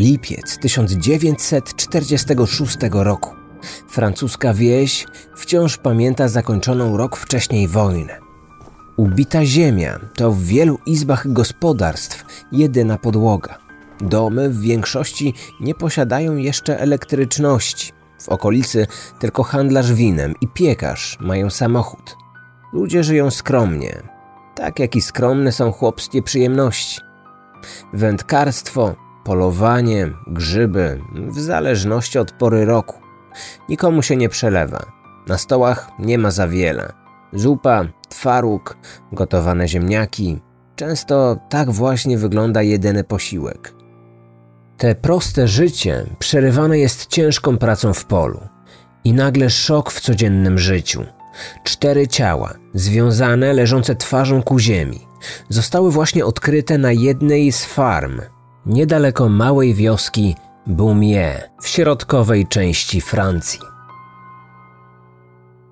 Lipiec 1946 roku. Francuska wieś wciąż pamięta zakończoną rok wcześniej wojnę. Ubita ziemia to w wielu izbach gospodarstw jedyna podłoga. Domy w większości nie posiadają jeszcze elektryczności. W okolicy tylko handlarz winem i piekarz mają samochód. Ludzie żyją skromnie, tak jak i skromne są chłopskie przyjemności. Wędkarstwo, polowanie, grzyby, w zależności od pory roku. Nikomu się nie przelewa. Na stołach nie ma za wiele. Zupa, twaróg, gotowane ziemniaki. Często tak właśnie wygląda jedyny posiłek. Te proste życie przerywane jest ciężką pracą w polu. I nagle szok w codziennym życiu. Cztery ciała, związane, leżące twarzą ku ziemi, zostały właśnie odkryte na jednej z farm, niedaleko małej wioski Bumie w środkowej części Francji.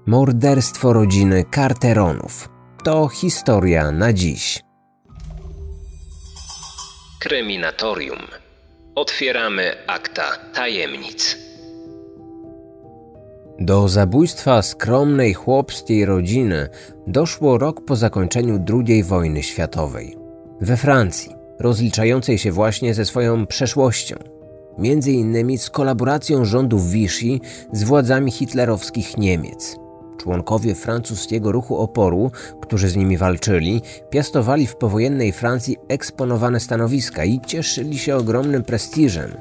Morderstwo rodziny Carteronów to historia na dziś. Kryminatorium. Otwieramy akta tajemnic. Do zabójstwa skromnej chłopskiej rodziny doszło rok po zakończeniu II wojny światowej. We Francji, rozliczającej się właśnie ze swoją przeszłością, między innymi z kolaboracją rządów Vichy z władzami hitlerowskich Niemiec. Członkowie francuskiego ruchu oporu, którzy z nimi walczyli, piastowali w powojennej Francji eksponowane stanowiska i cieszyli się ogromnym prestiżem.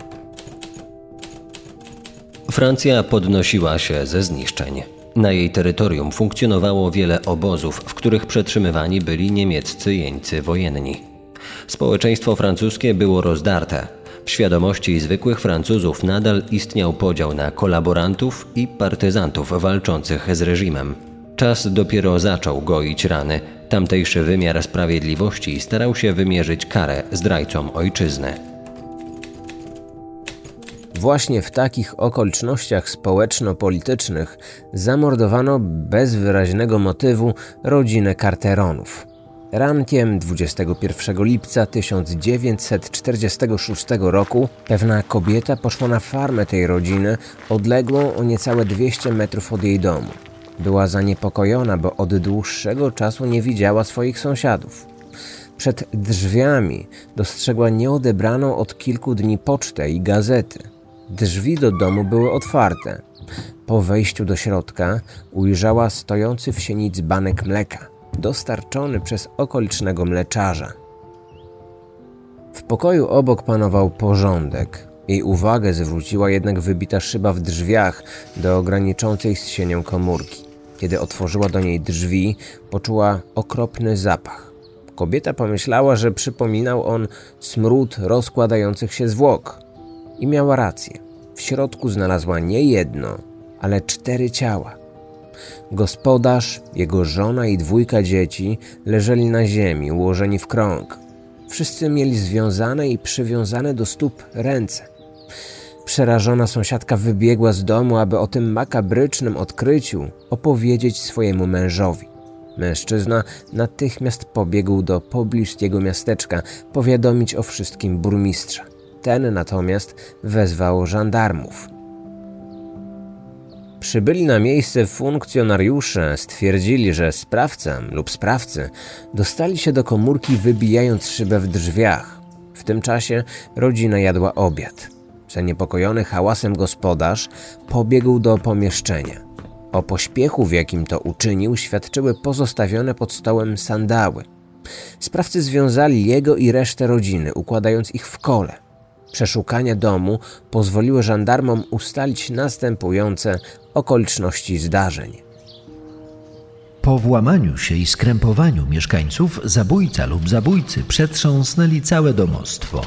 Francja podnosiła się ze zniszczeń. Na jej terytorium funkcjonowało wiele obozów, w których przetrzymywani byli niemieccy jeńcy wojenni. Społeczeństwo francuskie było rozdarte. W świadomości zwykłych Francuzów nadal istniał podział na kolaborantów i partyzantów walczących z reżimem. Czas dopiero zaczął goić rany. Tamtejszy wymiar sprawiedliwości starał się wymierzyć karę zdrajcom ojczyzny. Właśnie w takich okolicznościach społeczno-politycznych zamordowano bez wyraźnego motywu rodzinę Carteronów. Rankiem 21 lipca 1946 roku pewna kobieta poszła na farmę tej rodziny, odległą o niecałe 200 metrów od jej domu. Była zaniepokojona, bo od dłuższego czasu nie widziała swoich sąsiadów. Przed drzwiami dostrzegła nieodebraną od kilku dni pocztę i gazety – Drzwi do domu były otwarte. Po wejściu do środka ujrzała stojący w sieni dzbanek mleka, dostarczony przez okolicznego mleczarza. W pokoju obok panował porządek. Jej uwagę zwróciła jednak wybita szyba w drzwiach do graniczącej z sienią komórki. Kiedy otworzyła do niej drzwi, poczuła okropny zapach. Kobieta pomyślała, że przypominał on smród rozkładających się zwłok. I miała rację. W środku znalazła nie jedno, ale cztery ciała. Gospodarz, jego żona i dwójka dzieci leżeli na ziemi, ułożeni w krąg. Wszyscy mieli związane i przywiązane do stóp ręce. Przerażona sąsiadka wybiegła z domu, aby o tym makabrycznym odkryciu opowiedzieć swojemu mężowi. Mężczyzna natychmiast pobiegł do pobliskiego miasteczka powiadomić o wszystkim burmistrza. Ten natomiast wezwał żandarmów. Przybyli na miejsce funkcjonariusze stwierdzili, że sprawca lub sprawcy dostali się do komórki wybijając szybę w drzwiach. W tym czasie rodzina jadła obiad. Zaniepokojony hałasem gospodarz pobiegł do pomieszczenia. O pośpiechu, w jakim to uczynił, świadczyły pozostawione pod stołem sandały. Sprawcy związali jego i resztę rodziny, układając ich w kole. Przeszukania domu pozwoliły żandarmom ustalić następujące okoliczności zdarzeń. Po włamaniu się i skrępowaniu mieszkańców zabójca lub zabójcy przetrząsnęli całe domostwo.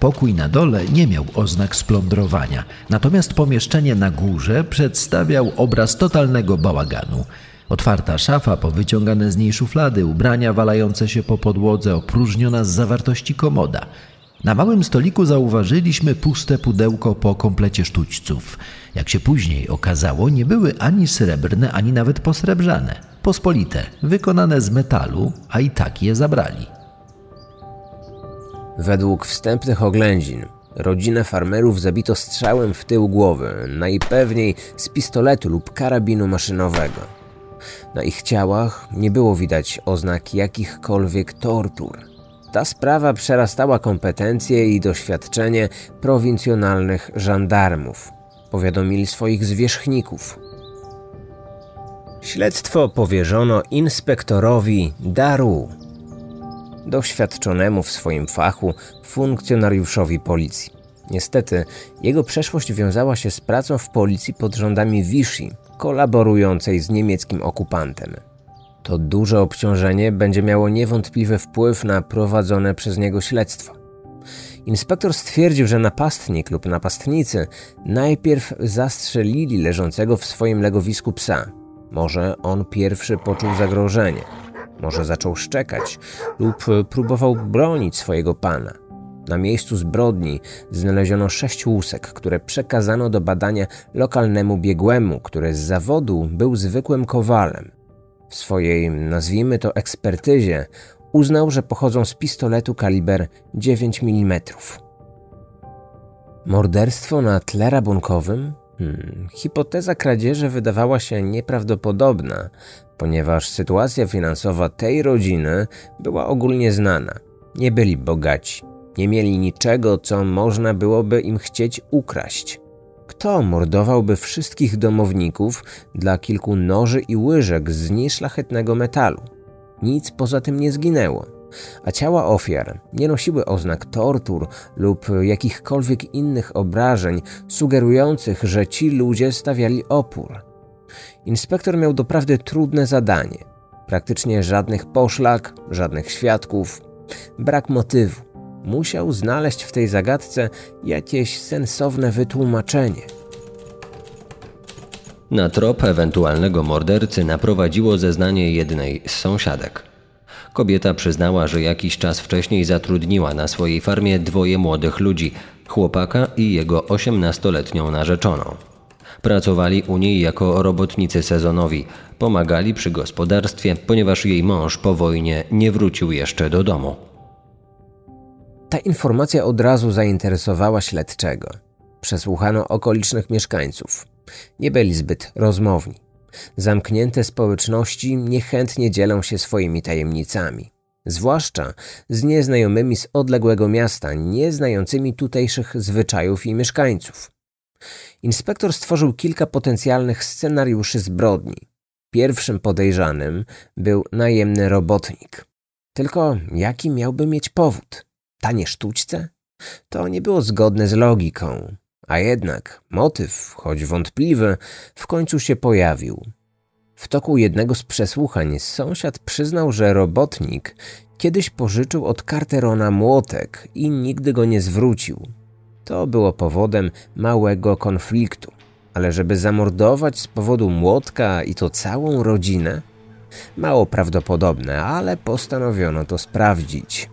Pokój na dole nie miał oznak splądrowania, natomiast pomieszczenie na górze przedstawiał obraz totalnego bałaganu. Otwarta szafa, powyciągane z niej szuflady, ubrania walające się po podłodze, opróżniona z zawartości komoda – na małym stoliku zauważyliśmy puste pudełko po komplecie sztućców. Jak się później okazało, nie były ani srebrne, ani nawet posrebrzane. Pospolite, wykonane z metalu, a i tak je zabrali. Według wstępnych oględzin Rodzinę farmerów zabito strzałem w tył głowy, najpewniej z pistoletu lub karabinu maszynowego. Na ich ciałach nie było widać oznak jakichkolwiek tortur. Ta sprawa przerastała kompetencje i doświadczenie prowincjonalnych żandarmów. Powiadomili swoich zwierzchników. Śledztwo powierzono inspektorowi Daru, doświadczonemu w swoim fachu funkcjonariuszowi policji. Niestety, jego przeszłość wiązała się z pracą w policji pod rządami Vichy, kolaborującej z niemieckim okupantem. To duże obciążenie będzie miało niewątpliwy wpływ na prowadzone przez niego śledztwo. Inspektor stwierdził, że napastnik lub napastnicy najpierw zastrzelili leżącego w swoim legowisku psa. Może on pierwszy poczuł zagrożenie, może zaczął szczekać lub próbował bronić swojego pana. Na miejscu zbrodni znaleziono sześć łusek, które przekazano do badania lokalnemu biegłemu, który z zawodu był zwykłym kowalem. W swojej, nazwijmy to, ekspertyzie uznał, że pochodzą z pistoletu kaliber 9 mm. Morderstwo na tle rabunkowym? Hmm, hipoteza kradzieży wydawała się nieprawdopodobna, ponieważ sytuacja finansowa tej rodziny była ogólnie znana. Nie byli bogaci, nie mieli niczego, co można byłoby im chcieć ukraść. Kto mordowałby wszystkich domowników dla kilku noży i łyżek z nieszlachetnego metalu? Nic poza tym nie zginęło, a ciała ofiar nie nosiły oznak tortur lub jakichkolwiek innych obrażeń sugerujących, że ci ludzie stawiali opór. Inspektor miał doprawdy trudne zadanie. Praktycznie żadnych poszlak, żadnych świadków, brak motywu. Musiał znaleźć w tej zagadce jakieś sensowne wytłumaczenie. Na trop ewentualnego mordercy naprowadziło zeznanie jednej z sąsiadek. Kobieta przyznała, że jakiś czas wcześniej zatrudniła na swojej farmie dwoje młodych ludzi, chłopaka i jego osiemnastoletnią narzeczoną. Pracowali u niej jako robotnicy sezonowi, pomagali przy gospodarstwie, ponieważ jej mąż po wojnie nie wrócił jeszcze do domu. Ta informacja od razu zainteresowała śledczego. Przesłuchano okolicznych mieszkańców. Nie byli zbyt rozmowni. Zamknięte społeczności niechętnie dzielą się swoimi tajemnicami, zwłaszcza z nieznajomymi z odległego miasta, nie znającymi tutejszych zwyczajów i mieszkańców. Inspektor stworzył kilka potencjalnych scenariuszy zbrodni. Pierwszym podejrzanym był najemny robotnik. Tylko jaki miałby mieć powód? Tanie sztućce? To nie było zgodne z logiką. A jednak motyw, choć wątpliwy, w końcu się pojawił. W toku jednego z przesłuchań sąsiad przyznał, że robotnik kiedyś pożyczył od Carterona młotek i nigdy go nie zwrócił. To było powodem małego konfliktu, ale żeby zamordować z powodu młotka i to całą rodzinę? Mało prawdopodobne, ale postanowiono to sprawdzić.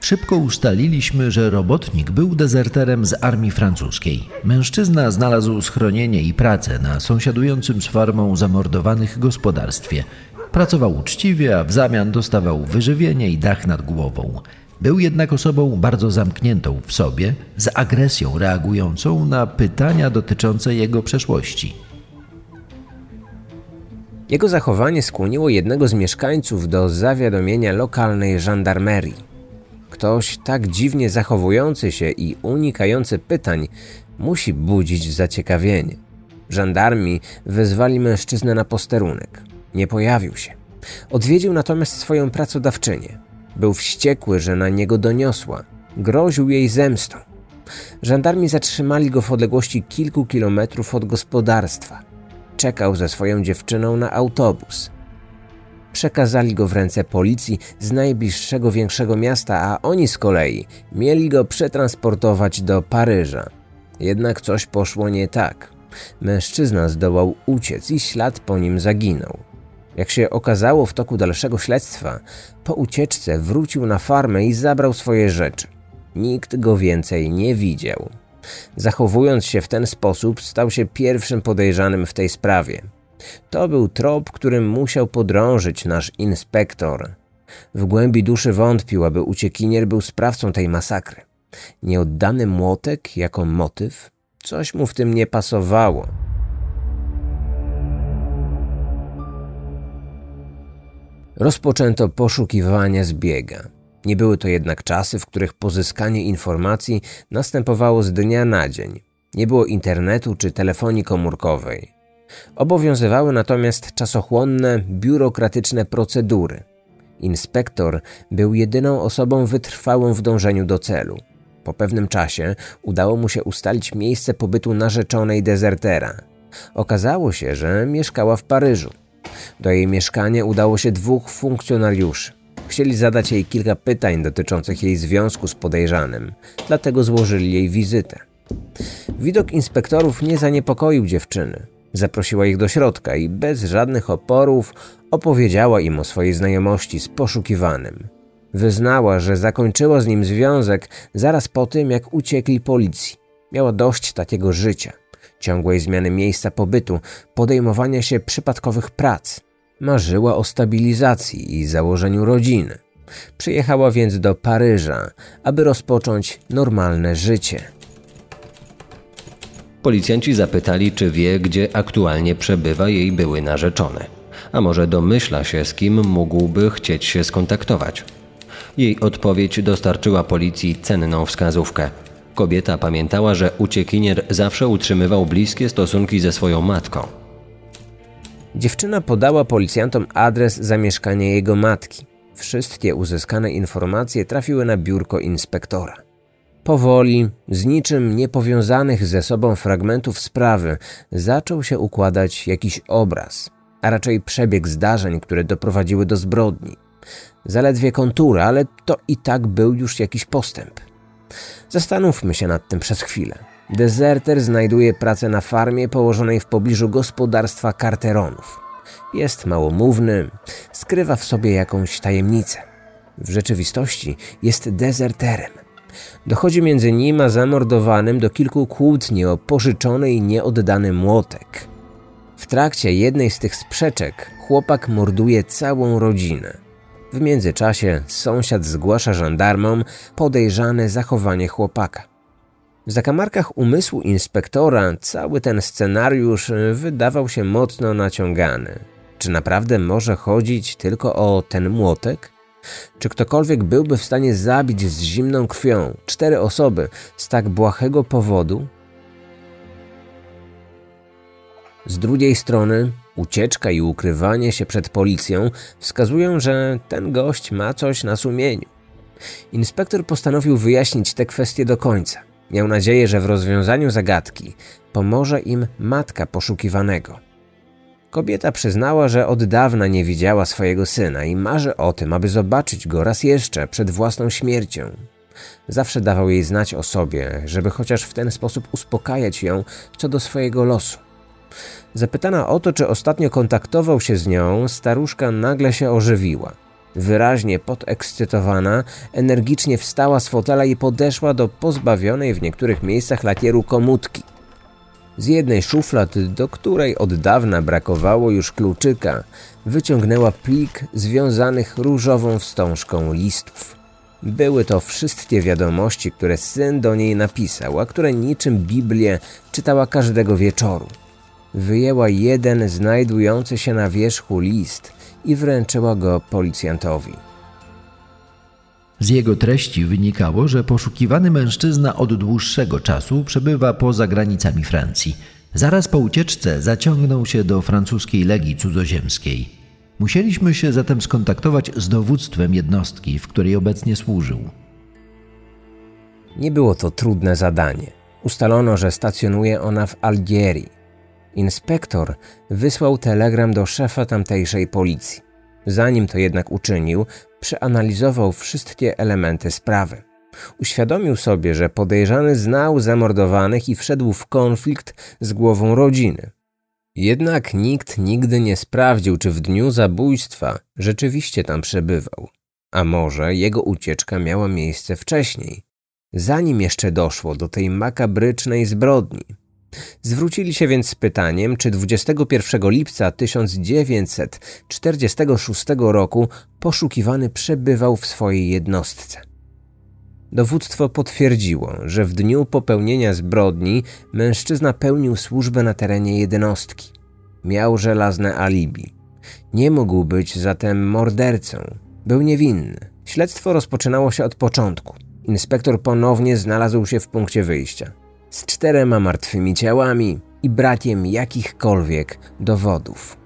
Szybko ustaliliśmy, że robotnik był dezerterem z armii francuskiej. Mężczyzna znalazł schronienie i pracę na sąsiadującym z farmą zamordowanych gospodarstwie. Pracował uczciwie, a w zamian dostawał wyżywienie i dach nad głową. Był jednak osobą bardzo zamkniętą w sobie, z agresją reagującą na pytania dotyczące jego przeszłości. Jego zachowanie skłoniło jednego z mieszkańców do zawiadomienia lokalnej żandarmerii. Ktoś tak dziwnie zachowujący się i unikający pytań musi budzić zaciekawienie. Żandarmi wezwali mężczyznę na posterunek. Nie pojawił się. Odwiedził natomiast swoją pracodawczynię. Był wściekły, że na niego doniosła. Groził jej zemstą. Żandarmi zatrzymali go w odległości kilku kilometrów od gospodarstwa. Czekał ze swoją dziewczyną na autobus. Przekazali go w ręce policji z najbliższego większego miasta, a oni z kolei mieli go przetransportować do Paryża. Jednak coś poszło nie tak. Mężczyzna zdołał uciec i ślad po nim zaginął. Jak się okazało w toku dalszego śledztwa, po ucieczce wrócił na farmę i zabrał swoje rzeczy. Nikt go więcej nie widział. Zachowując się w ten sposób, stał się pierwszym podejrzanym w tej sprawie. To był trop, którym musiał podrążyć nasz inspektor. W głębi duszy wątpił, aby uciekinier był sprawcą tej masakry. Nieoddany młotek jako motyw? Coś mu w tym nie pasowało. Rozpoczęto poszukiwania zbiega. Nie były to jednak czasy, w których pozyskanie informacji następowało z dnia na dzień. Nie było internetu czy telefonii komórkowej. Obowiązywały natomiast czasochłonne, biurokratyczne procedury. Inspektor był jedyną osobą wytrwałą w dążeniu do celu. Po pewnym czasie udało mu się ustalić miejsce pobytu narzeczonej dezertera. Okazało się, że mieszkała w Paryżu. Do jej mieszkania udało się dwóch funkcjonariuszy. Chcieli zadać jej kilka pytań dotyczących jej związku z podejrzanym, dlatego złożyli jej wizytę. Widok inspektorów nie zaniepokoił dziewczyny. Zaprosiła ich do środka i bez żadnych oporów opowiedziała im o swojej znajomości z poszukiwanym. Wyznała, że zakończyła z nim związek zaraz po tym, jak uciekli policji. Miała dość takiego życia, ciągłej zmiany miejsca pobytu, podejmowania się przypadkowych prac. Marzyła o stabilizacji i założeniu rodziny. Przyjechała więc do Paryża, aby rozpocząć normalne życie. Policjanci zapytali, czy wie, gdzie aktualnie przebywa jej były narzeczony. A może domyśla się, z kim mógłby chcieć się skontaktować. Jej odpowiedź dostarczyła policji cenną wskazówkę. Kobieta pamiętała, że uciekinier zawsze utrzymywał bliskie stosunki ze swoją matką. Dziewczyna podała policjantom adres zamieszkania jego matki. Wszystkie uzyskane informacje trafiły na biurko inspektora. Powoli, z niczym niepowiązanych ze sobą fragmentów sprawy, zaczął się układać jakiś obraz, a raczej przebieg zdarzeń, które doprowadziły do zbrodni. Zaledwie kontura, ale to i tak był już jakiś postęp. Zastanówmy się nad tym przez chwilę. Dezerter znajduje pracę na farmie położonej w pobliżu gospodarstwa Carteronów. Jest małomówny, skrywa w sobie jakąś tajemnicę. W rzeczywistości jest dezerterem. Dochodzi między nim a zamordowanym do kilku kłótni o pożyczony i nieoddany młotek. W trakcie jednej z tych sprzeczek chłopak morduje całą rodzinę. W międzyczasie sąsiad zgłasza żandarmom podejrzane zachowanie chłopaka. W zakamarkach umysłu inspektora cały ten scenariusz wydawał się mocno naciągany. Czy naprawdę może chodzić tylko o ten młotek? Czy ktokolwiek byłby w stanie zabić z zimną krwią cztery osoby z tak błahego powodu? Z drugiej strony, ucieczka i ukrywanie się przed policją wskazują, że ten gość ma coś na sumieniu. Inspektor postanowił wyjaśnić te kwestie do końca. Miał nadzieję, że w rozwiązaniu zagadki pomoże im matka poszukiwanego. Kobieta przyznała, że od dawna nie widziała swojego syna i marzy o tym, aby zobaczyć go raz jeszcze przed własną śmiercią. Zawsze dawał jej znać o sobie, żeby chociaż w ten sposób uspokajać ją co do swojego losu. Zapytana o to, czy ostatnio kontaktował się z nią, staruszka nagle się ożywiła. Wyraźnie podekscytowana, energicznie wstała z fotela i podeszła do pozbawionej w niektórych miejscach lakieru komutki. Z jednej szuflad, do której od dawna brakowało już kluczyka, wyciągnęła plik związanych różową wstążką listów. Były to wszystkie wiadomości, które syn do niej napisał, a które niczym Biblię czytała każdego wieczoru. Wyjęła jeden znajdujący się na wierzchu list i wręczyła go policjantowi. Z jego treści wynikało, że poszukiwany mężczyzna od dłuższego czasu przebywa poza granicami Francji. Zaraz po ucieczce zaciągnął się do francuskiej legii cudzoziemskiej. Musieliśmy się zatem skontaktować z dowództwem jednostki, w której obecnie służył. Nie było to trudne zadanie. Ustalono, że stacjonuje ona w Algierii. Inspektor wysłał telegram do szefa tamtejszej policji. Zanim to jednak uczynił, przeanalizował wszystkie elementy sprawy. Uświadomił sobie, że podejrzany znał zamordowanych i wszedł w konflikt z głową rodziny. Jednak nikt nigdy nie sprawdził, czy w dniu zabójstwa rzeczywiście tam przebywał. A może jego ucieczka miała miejsce wcześniej, zanim jeszcze doszło do tej makabrycznej zbrodni. Zwrócili się więc z pytaniem, czy 21 lipca 1946 roku poszukiwany przebywał w swojej jednostce. Dowództwo potwierdziło, że w dniu popełnienia zbrodni mężczyzna pełnił służbę na terenie jednostki. Miał żelazne alibi. Nie mógł być zatem mordercą. Był niewinny. Śledztwo rozpoczynało się od początku. Inspektor ponownie znalazł się w punkcie wyjścia. Z czterema martwymi ciałami i brakiem jakichkolwiek dowodów.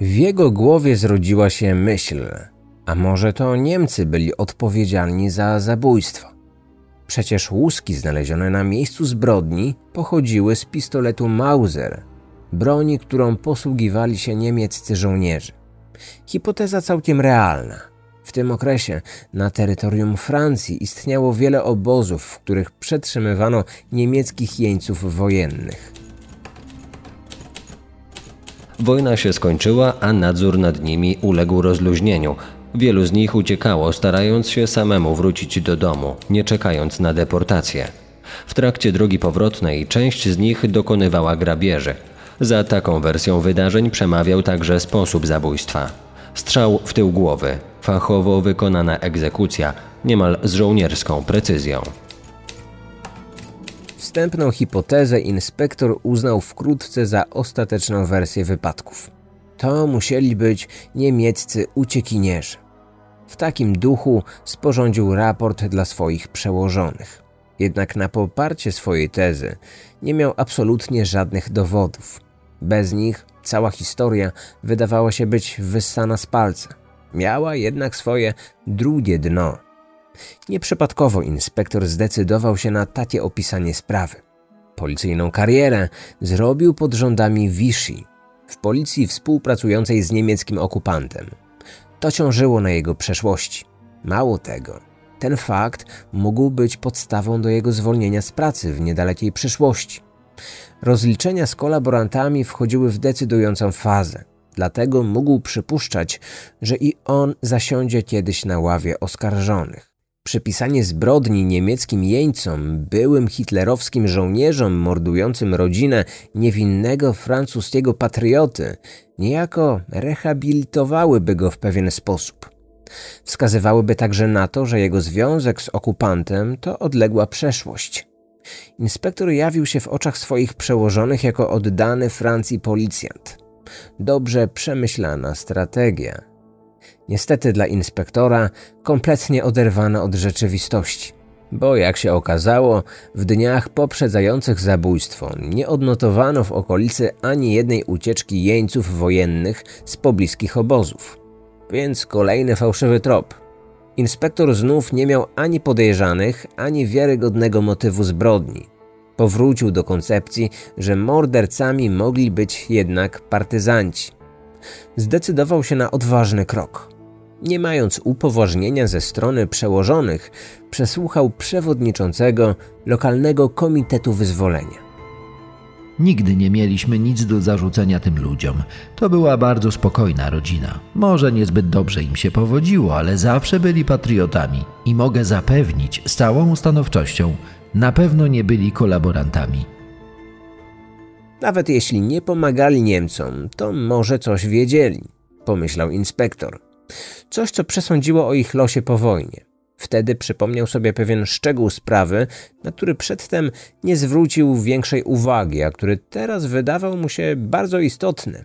W jego głowie zrodziła się myśl, a może to Niemcy byli odpowiedzialni za zabójstwo. Przecież łuski znalezione na miejscu zbrodni pochodziły z pistoletu Mauser, broni, którą posługiwali się niemieccy żołnierze. Hipoteza całkiem realna. W tym okresie na terytorium Francji istniało wiele obozów, w których przetrzymywano niemieckich jeńców wojennych. Wojna się skończyła, a nadzór nad nimi uległ rozluźnieniu. Wielu z nich uciekało, starając się samemu wrócić do domu, nie czekając na deportację. W trakcie drogi powrotnej część z nich dokonywała grabieży. Za taką wersją wydarzeń przemawiał także sposób zabójstwa. Strzał w tył głowy, fachowo wykonana egzekucja, niemal z żołnierską precyzją. Wstępną hipotezę inspektor uznał wkrótce za ostateczną wersję wypadków. To musieli być niemieccy uciekinierzy. W takim duchu sporządził raport dla swoich przełożonych. Jednak na poparcie swojej tezy nie miał absolutnie żadnych dowodów. Bez nich cała historia wydawała się być wyssana z palca. Miała jednak swoje drugie dno. Nieprzypadkowo inspektor zdecydował się na takie opisanie sprawy. Policyjną karierę zrobił pod rządami Vichy, w policji współpracującej z niemieckim okupantem. To ciążyło na jego przeszłości. Mało tego, ten fakt mógł być podstawą do jego zwolnienia z pracy w niedalekiej przyszłości. Rozliczenia z kolaborantami wchodziły w decydującą fazę, dlatego mógł przypuszczać, że i on zasiądzie kiedyś na ławie oskarżonych. Przypisanie zbrodni niemieckim jeńcom, byłym hitlerowskim żołnierzom mordującym rodzinę niewinnego francuskiego patrioty, niejako rehabilitowałyby go w pewien sposób. Wskazywałyby także na to, że jego związek z okupantem to odległa przeszłość. Inspektor jawił się w oczach swoich przełożonych jako oddany Francji policjant. Dobrze przemyślana strategia. Niestety dla inspektora kompletnie oderwana od rzeczywistości. Bo jak się okazało, w dniach poprzedzających zabójstwo nie odnotowano w okolicy ani jednej ucieczki jeńców wojennych z pobliskich obozów. Więc kolejny fałszywy trop. Inspektor znów nie miał ani podejrzanych, ani wiarygodnego motywu zbrodni. Powrócił do koncepcji, że mordercami mogli być jednak partyzanci. Zdecydował się na odważny krok. Nie mając upoważnienia ze strony przełożonych, przesłuchał przewodniczącego lokalnego komitetu wyzwolenia. Nigdy nie mieliśmy nic do zarzucenia tym ludziom. To była bardzo spokojna rodzina. Może niezbyt dobrze im się powodziło, ale zawsze byli patriotami i mogę zapewnić z całą stanowczością, na pewno nie byli kolaborantami. Nawet jeśli nie pomagali Niemcom, to może coś wiedzieli, pomyślał inspektor. Coś, co przesądziło o ich losie po wojnie. Wtedy przypomniał sobie pewien szczegół sprawy, na który przedtem nie zwrócił większej uwagi, a który teraz wydawał mu się bardzo istotny.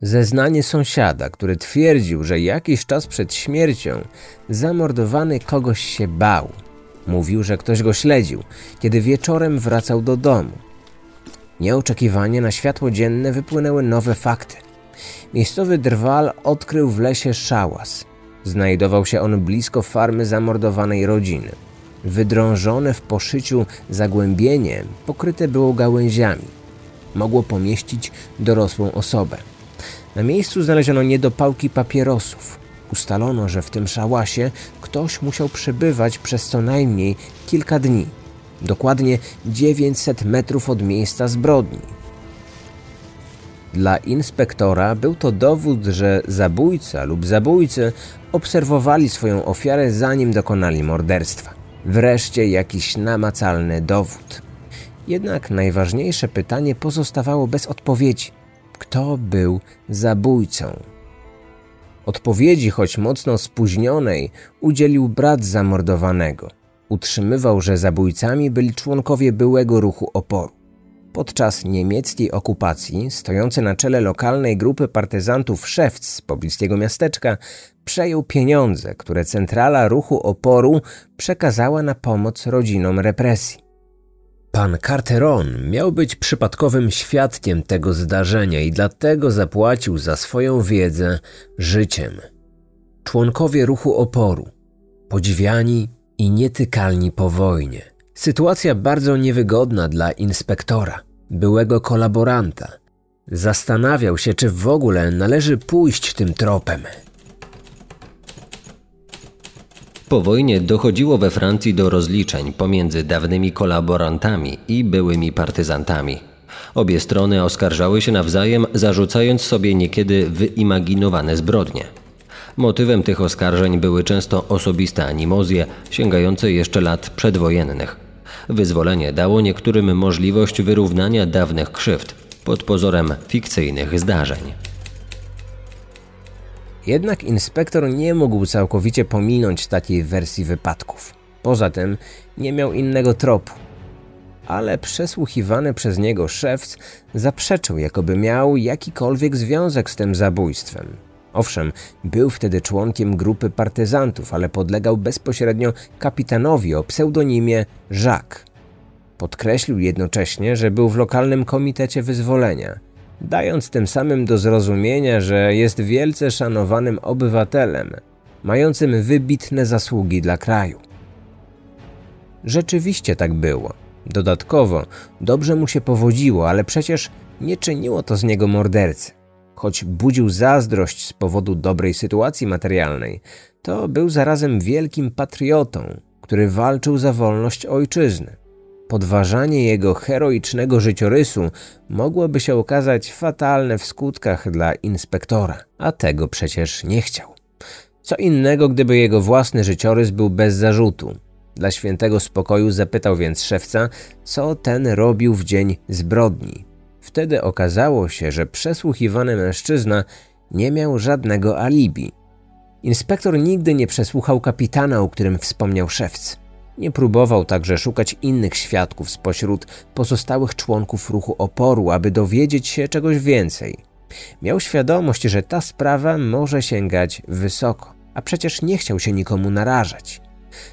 Zeznanie sąsiada, który twierdził, że jakiś czas przed śmiercią zamordowany kogoś się bał. Mówił, że ktoś go śledził, kiedy wieczorem wracał do domu. Nieoczekiwanie na światło dzienne wypłynęły nowe fakty. Miejscowy drwal odkrył w lesie szałas – Znajdował się on blisko farmy zamordowanej rodziny. Wydrążone w poszyciu zagłębienie pokryte było gałęziami. Mogło pomieścić dorosłą osobę. Na miejscu znaleziono niedopałki papierosów. Ustalono, że w tym szałasie ktoś musiał przebywać przez co najmniej kilka dni. Dokładnie 900 metrów od miejsca zbrodni. Dla inspektora był to dowód, że zabójca lub zabójcy obserwowali swoją ofiarę zanim dokonali morderstwa. Wreszcie jakiś namacalny dowód. Jednak najważniejsze pytanie pozostawało bez odpowiedzi. Kto był zabójcą? Odpowiedzi, choć mocno spóźnionej, udzielił brat zamordowanego. Utrzymywał, że zabójcami byli członkowie byłego ruchu oporu. Podczas niemieckiej okupacji, stojący na czele lokalnej grupy partyzantów Szewc z pobliskiego miasteczka, przejął pieniądze, które centrala ruchu oporu przekazała na pomoc rodzinom represji. Pan Carteron miał być przypadkowym świadkiem tego zdarzenia i dlatego zapłacił za swoją wiedzę życiem. Członkowie ruchu oporu, podziwiani i nietykalni po wojnie. Sytuacja bardzo niewygodna dla inspektora, byłego kolaboranta. Zastanawiał się, czy w ogóle należy pójść tym tropem. Po wojnie dochodziło we Francji do rozliczeń pomiędzy dawnymi kolaborantami i byłymi partyzantami. Obie strony oskarżały się nawzajem, zarzucając sobie niekiedy wyimaginowane zbrodnie. Motywem tych oskarżeń były często osobiste animozje sięgające jeszcze lat przedwojennych. Wyzwolenie dało niektórym możliwość wyrównania dawnych krzywd pod pozorem fikcyjnych zdarzeń. Jednak inspektor nie mógł całkowicie pominąć takiej wersji wypadków. Poza tym nie miał innego tropu. Ale przesłuchiwany przez niego szewc zaprzeczył, jakoby miał jakikolwiek związek z tym zabójstwem. Owszem, był wtedy członkiem grupy partyzantów, ale podlegał bezpośrednio kapitanowi o pseudonimie Jacques. Podkreślił jednocześnie, że był w lokalnym komitecie wyzwolenia, dając tym samym do zrozumienia, że jest wielce szanowanym obywatelem, mającym wybitne zasługi dla kraju. Rzeczywiście tak było. Dodatkowo dobrze mu się powodziło, ale przecież nie czyniło to z niego mordercy. Choć budził zazdrość z powodu dobrej sytuacji materialnej, to był zarazem wielkim patriotą, który walczył za wolność ojczyzny. Podważanie jego heroicznego życiorysu mogłoby się okazać fatalne w skutkach dla inspektora, a tego przecież nie chciał. Co innego, gdyby jego własny życiorys był bez zarzutu. Dla świętego spokoju zapytał więc szewca, co ten robił w dzień zbrodni. Wtedy okazało się, że przesłuchiwany mężczyzna nie miał żadnego alibi. Inspektor nigdy nie przesłuchał kapitana, o którym wspomniał szewc. Nie próbował także szukać innych świadków spośród pozostałych członków ruchu oporu, aby dowiedzieć się czegoś więcej. Miał świadomość, że ta sprawa może sięgać wysoko, a przecież nie chciał się nikomu narażać.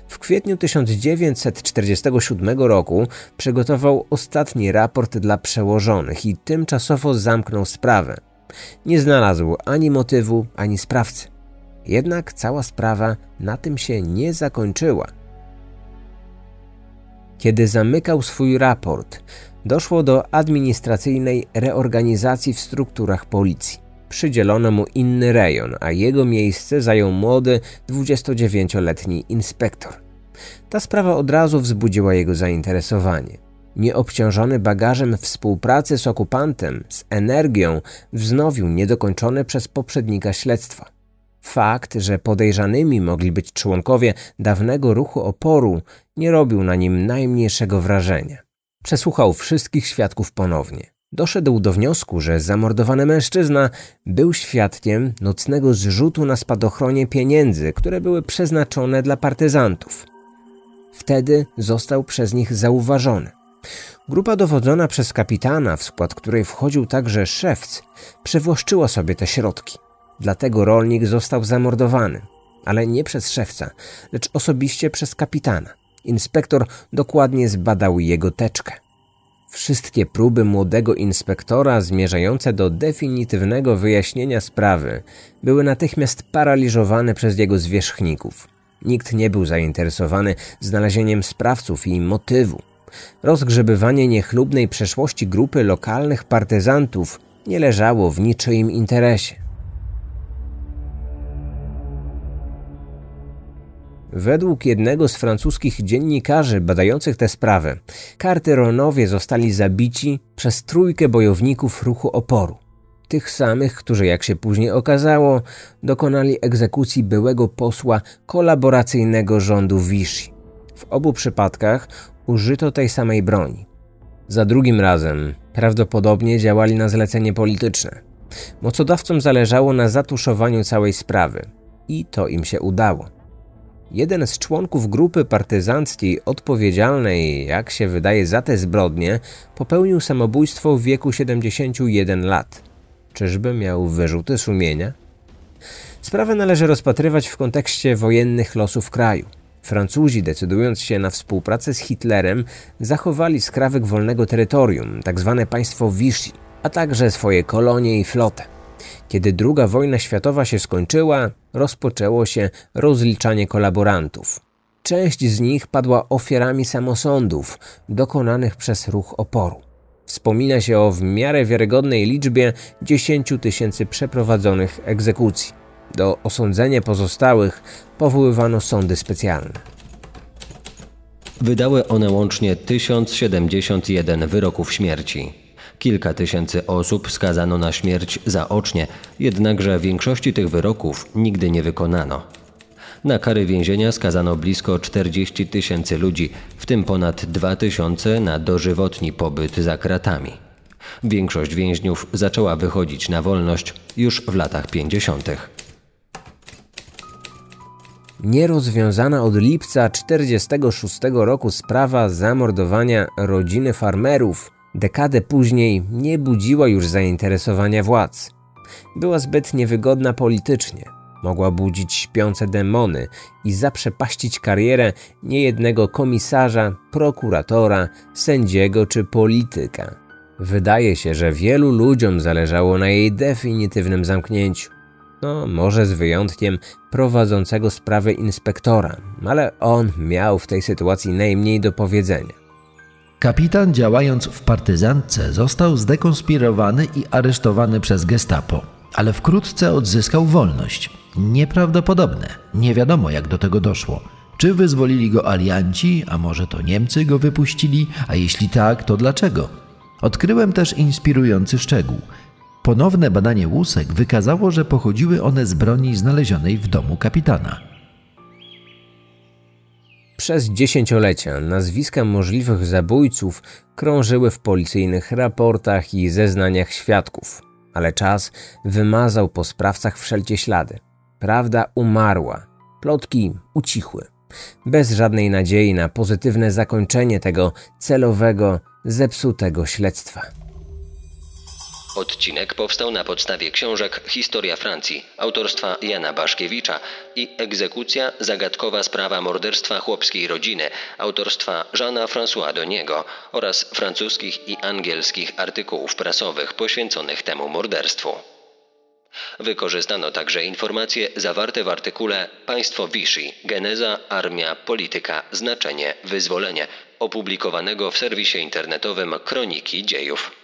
W kwietniu 1947 roku przygotował ostatni raport dla przełożonych i tymczasowo zamknął sprawę. Nie znalazł ani motywu, ani sprawcy. Jednak cała sprawa na tym się nie zakończyła. Kiedy zamykał swój raport, doszło do administracyjnej reorganizacji w strukturach policji. Przydzielono mu inny rejon, a jego miejsce zajął młody, 29-letni inspektor. Ta sprawa od razu wzbudziła jego zainteresowanie. Nieobciążony bagażem współpracy z okupantem, z energią, wznowił niedokończone przez poprzednika śledztwa. Fakt, że podejrzanymi mogli być członkowie dawnego ruchu oporu, nie robił na nim najmniejszego wrażenia. Przesłuchał wszystkich świadków ponownie. Doszedł do wniosku, że zamordowany mężczyzna był świadkiem nocnego zrzutu na spadochronie pieniędzy, które były przeznaczone dla partyzantów. Wtedy został przez nich zauważony. Grupa dowodzona przez kapitana, w skład której wchodził także szewc, przywłaszczyła sobie te środki. Dlatego rolnik został zamordowany, ale nie przez szewca, lecz osobiście przez kapitana. Inspektor dokładnie zbadał jego teczkę. Wszystkie próby młodego inspektora zmierzające do definitywnego wyjaśnienia sprawy były natychmiast paraliżowane przez jego zwierzchników. Nikt nie był zainteresowany znalezieniem sprawców i motywu. Rozgrzebywanie niechlubnej przeszłości grupy lokalnych partyzantów nie leżało w niczyim interesie. Według jednego z francuskich dziennikarzy badających tę sprawę, Carteronowie zostali zabici przez trójkę bojowników ruchu oporu. Tych samych, którzy, jak się później okazało, dokonali egzekucji byłego posła kolaboracyjnego rządu Vichy. W obu przypadkach użyto tej samej broni. Za drugim razem prawdopodobnie działali na zlecenie polityczne. Mocodawcom zależało na zatuszowaniu całej sprawy i to im się udało. Jeden z członków grupy partyzanckiej odpowiedzialnej, jak się wydaje, za te zbrodnie, popełnił samobójstwo w wieku 71 lat. Czyżby miał wyrzuty sumienia? Sprawę należy rozpatrywać w kontekście wojennych losów kraju. Francuzi, decydując się na współpracę z Hitlerem, zachowali skrawek wolnego terytorium, tzw. Tak państwo Vichy, a także swoje kolonie i flotę. Kiedy II wojna światowa się skończyła, rozpoczęło się rozliczanie kolaborantów. Część z nich padła ofiarami samosądów dokonanych przez ruch oporu. Wspomina się o w miarę wiarygodnej liczbie 10 tysięcy przeprowadzonych egzekucji. Do osądzenia pozostałych powoływano sądy specjalne. Wydały one łącznie 1071 wyroków śmierci. Kilka tysięcy osób skazano na śmierć zaocznie, jednakże większości tych wyroków nigdy nie wykonano. Na kary więzienia skazano blisko 40 tysięcy ludzi, w tym ponad 2 tysiące na dożywotni pobyt za kratami. Większość więźniów zaczęła wychodzić na wolność już w latach 50. Nierozwiązana od lipca 1946 roku sprawa zamordowania rodziny farmerów dekadę później nie budziła już zainteresowania władz. Była zbyt niewygodna politycznie. Mogła budzić śpiące demony i zaprzepaścić karierę niejednego komisarza, prokuratora, sędziego czy polityka. Wydaje się, że wielu ludziom zależało na jej definitywnym zamknięciu. No, może z wyjątkiem prowadzącego sprawę inspektora, ale on miał w tej sytuacji najmniej do powiedzenia. Kapitan działając w partyzantce został zdekonspirowany i aresztowany przez gestapo, ale wkrótce odzyskał wolność. Nieprawdopodobne. Nie wiadomo jak do tego doszło. Czy wyzwolili go alianci, a może to Niemcy go wypuścili, a jeśli tak, to dlaczego? Odkryłem też inspirujący szczegół. Ponowne badanie łusek wykazało, że pochodziły one z broni znalezionej w domu kapitana. Przez dziesięciolecia nazwiska możliwych zabójców krążyły w policyjnych raportach i zeznaniach świadków, ale czas wymazał po sprawcach wszelkie ślady. Prawda umarła, plotki ucichły, bez żadnej nadziei na pozytywne zakończenie tego celowego, zepsutego śledztwa. Odcinek powstał na podstawie książek Historia Francji autorstwa Jana Baszkiewicza i Egzekucja zagadkowa sprawa morderstwa chłopskiej rodziny autorstwa Jeana François Doniego oraz francuskich i angielskich artykułów prasowych poświęconych temu morderstwu. Wykorzystano także informacje zawarte w artykule Państwo Vichy, geneza, armia, polityka, znaczenie, wyzwolenie, opublikowanego w serwisie internetowym Kroniki Dziejów.